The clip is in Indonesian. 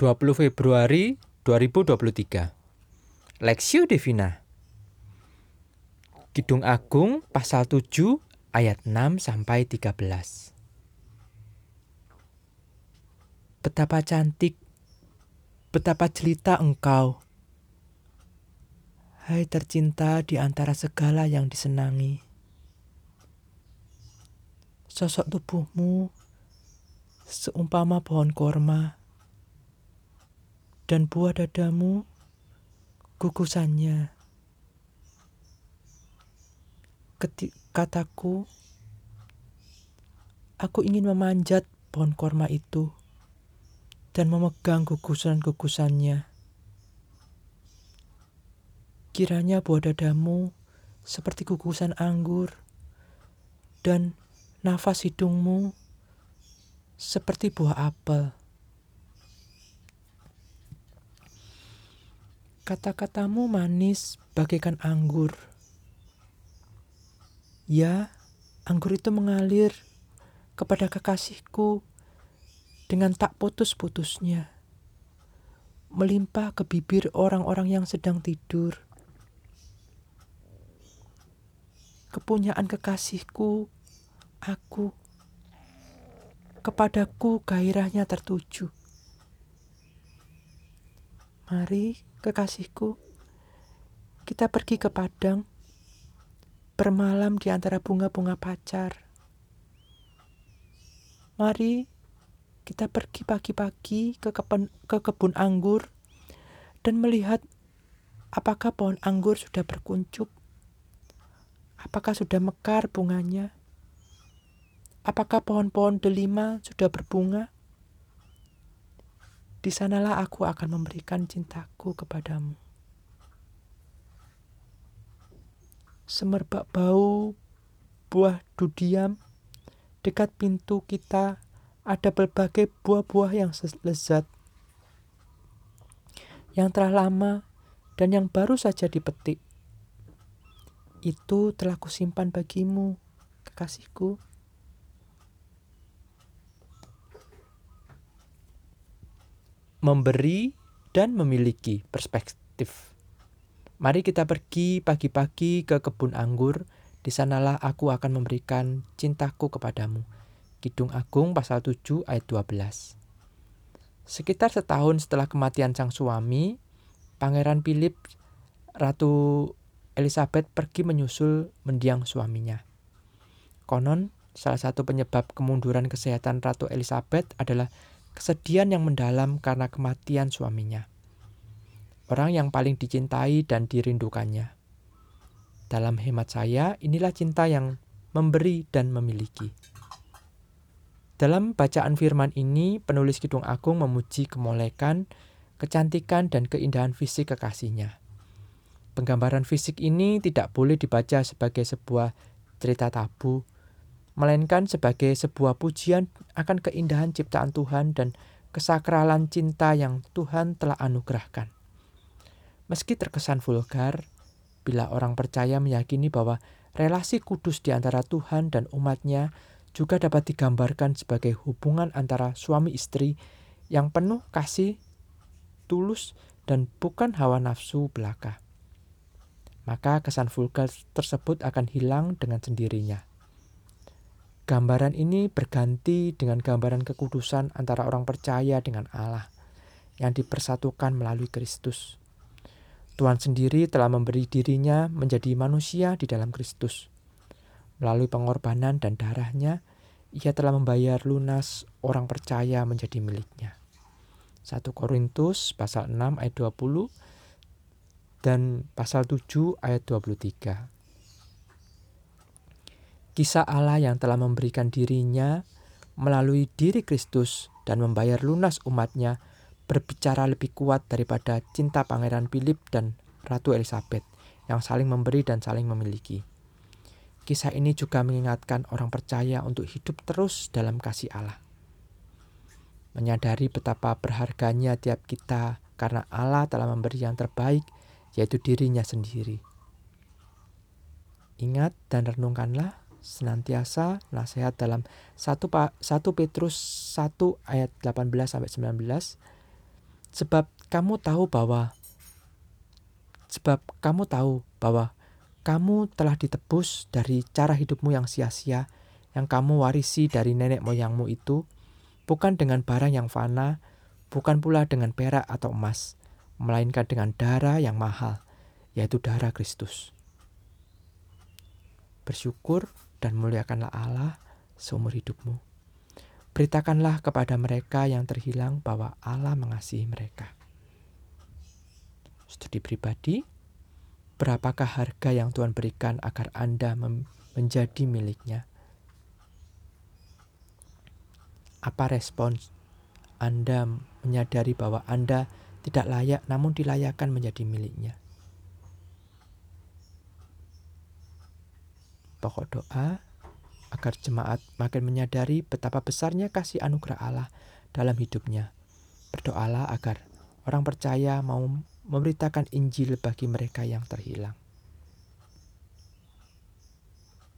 20 Februari 2023 Lexio Divina Kidung Agung pasal 7 ayat 6 sampai 13 Betapa cantik betapa jelita engkau. Hai tercinta di antara segala yang disenangi. Sosok tubuhmu seumpama pohon korma, dan buah dadamu gugusannya. Ketik kataku, aku ingin memanjat pohon korma itu dan memegang gugusan-gugusannya. Kiranya buah dadamu seperti gugusan anggur dan nafas hidungmu seperti buah apel. Kata-katamu manis bagaikan anggur. Ya, anggur itu mengalir kepada kekasihku dengan tak putus-putusnya. Melimpah ke bibir orang-orang yang sedang tidur. Kepunyaan kekasihku, aku kepadaku gairahnya tertuju. Mari, kekasihku, kita pergi ke padang, bermalam di antara bunga-bunga pacar. Mari, kita pergi pagi-pagi ke, ke kebun anggur dan melihat apakah pohon anggur sudah berkuncup, apakah sudah mekar bunganya, Apakah pohon-pohon delima sudah berbunga? Di sanalah aku akan memberikan cintaku kepadamu. Semerbak bau buah dudiam dekat pintu kita ada berbagai buah-buah yang lezat yang telah lama dan yang baru saja dipetik. Itu telah kusimpan bagimu, kekasihku. Memberi dan memiliki perspektif. Mari kita pergi pagi-pagi ke kebun anggur, di sanalah aku akan memberikan cintaku kepadamu. Kidung Agung pasal 7 ayat 12. Sekitar setahun setelah kematian sang suami, Pangeran Philip, Ratu Elizabeth pergi menyusul mendiang suaminya. Konon, salah satu penyebab kemunduran kesehatan Ratu Elizabeth adalah kesedihan yang mendalam karena kematian suaminya. Orang yang paling dicintai dan dirindukannya. Dalam hemat saya, inilah cinta yang memberi dan memiliki. Dalam bacaan firman ini, penulis Kidung Agung memuji kemolekan, kecantikan, dan keindahan fisik kekasihnya. Penggambaran fisik ini tidak boleh dibaca sebagai sebuah cerita tabu, melainkan sebagai sebuah pujian akan keindahan ciptaan Tuhan dan kesakralan cinta yang Tuhan telah anugerahkan. Meski terkesan vulgar, bila orang percaya meyakini bahwa relasi kudus di antara Tuhan dan umatnya juga dapat digambarkan sebagai hubungan antara suami istri yang penuh kasih, tulus, dan bukan hawa nafsu belaka. Maka kesan vulgar tersebut akan hilang dengan sendirinya. Gambaran ini berganti dengan gambaran kekudusan antara orang percaya dengan Allah yang dipersatukan melalui Kristus. Tuhan sendiri telah memberi dirinya menjadi manusia di dalam Kristus. Melalui pengorbanan dan darahnya, ia telah membayar lunas orang percaya menjadi miliknya. 1 Korintus pasal 6 ayat 20 dan pasal 7 ayat 23 kisah Allah yang telah memberikan dirinya melalui diri Kristus dan membayar lunas umatnya berbicara lebih kuat daripada cinta Pangeran Philip dan Ratu Elizabeth yang saling memberi dan saling memiliki. Kisah ini juga mengingatkan orang percaya untuk hidup terus dalam kasih Allah. Menyadari betapa berharganya tiap kita karena Allah telah memberi yang terbaik, yaitu dirinya sendiri. Ingat dan renungkanlah senantiasa nasihat dalam 1 1 Petrus 1 ayat 18 sampai 19 Sebab kamu tahu bahwa sebab kamu tahu bahwa kamu telah ditebus dari cara hidupmu yang sia-sia yang kamu warisi dari nenek moyangmu itu bukan dengan barang yang fana, bukan pula dengan perak atau emas, melainkan dengan darah yang mahal, yaitu darah Kristus. Bersyukur dan muliakanlah Allah seumur hidupmu. Beritakanlah kepada mereka yang terhilang bahwa Allah mengasihi mereka. Studi pribadi, berapakah harga yang Tuhan berikan agar Anda menjadi miliknya? Apa respons Anda menyadari bahwa Anda tidak layak namun dilayakkan menjadi miliknya? Pokok doa agar jemaat makin menyadari betapa besarnya kasih anugerah Allah dalam hidupnya. Berdoalah agar orang percaya mau memberitakan Injil bagi mereka yang terhilang.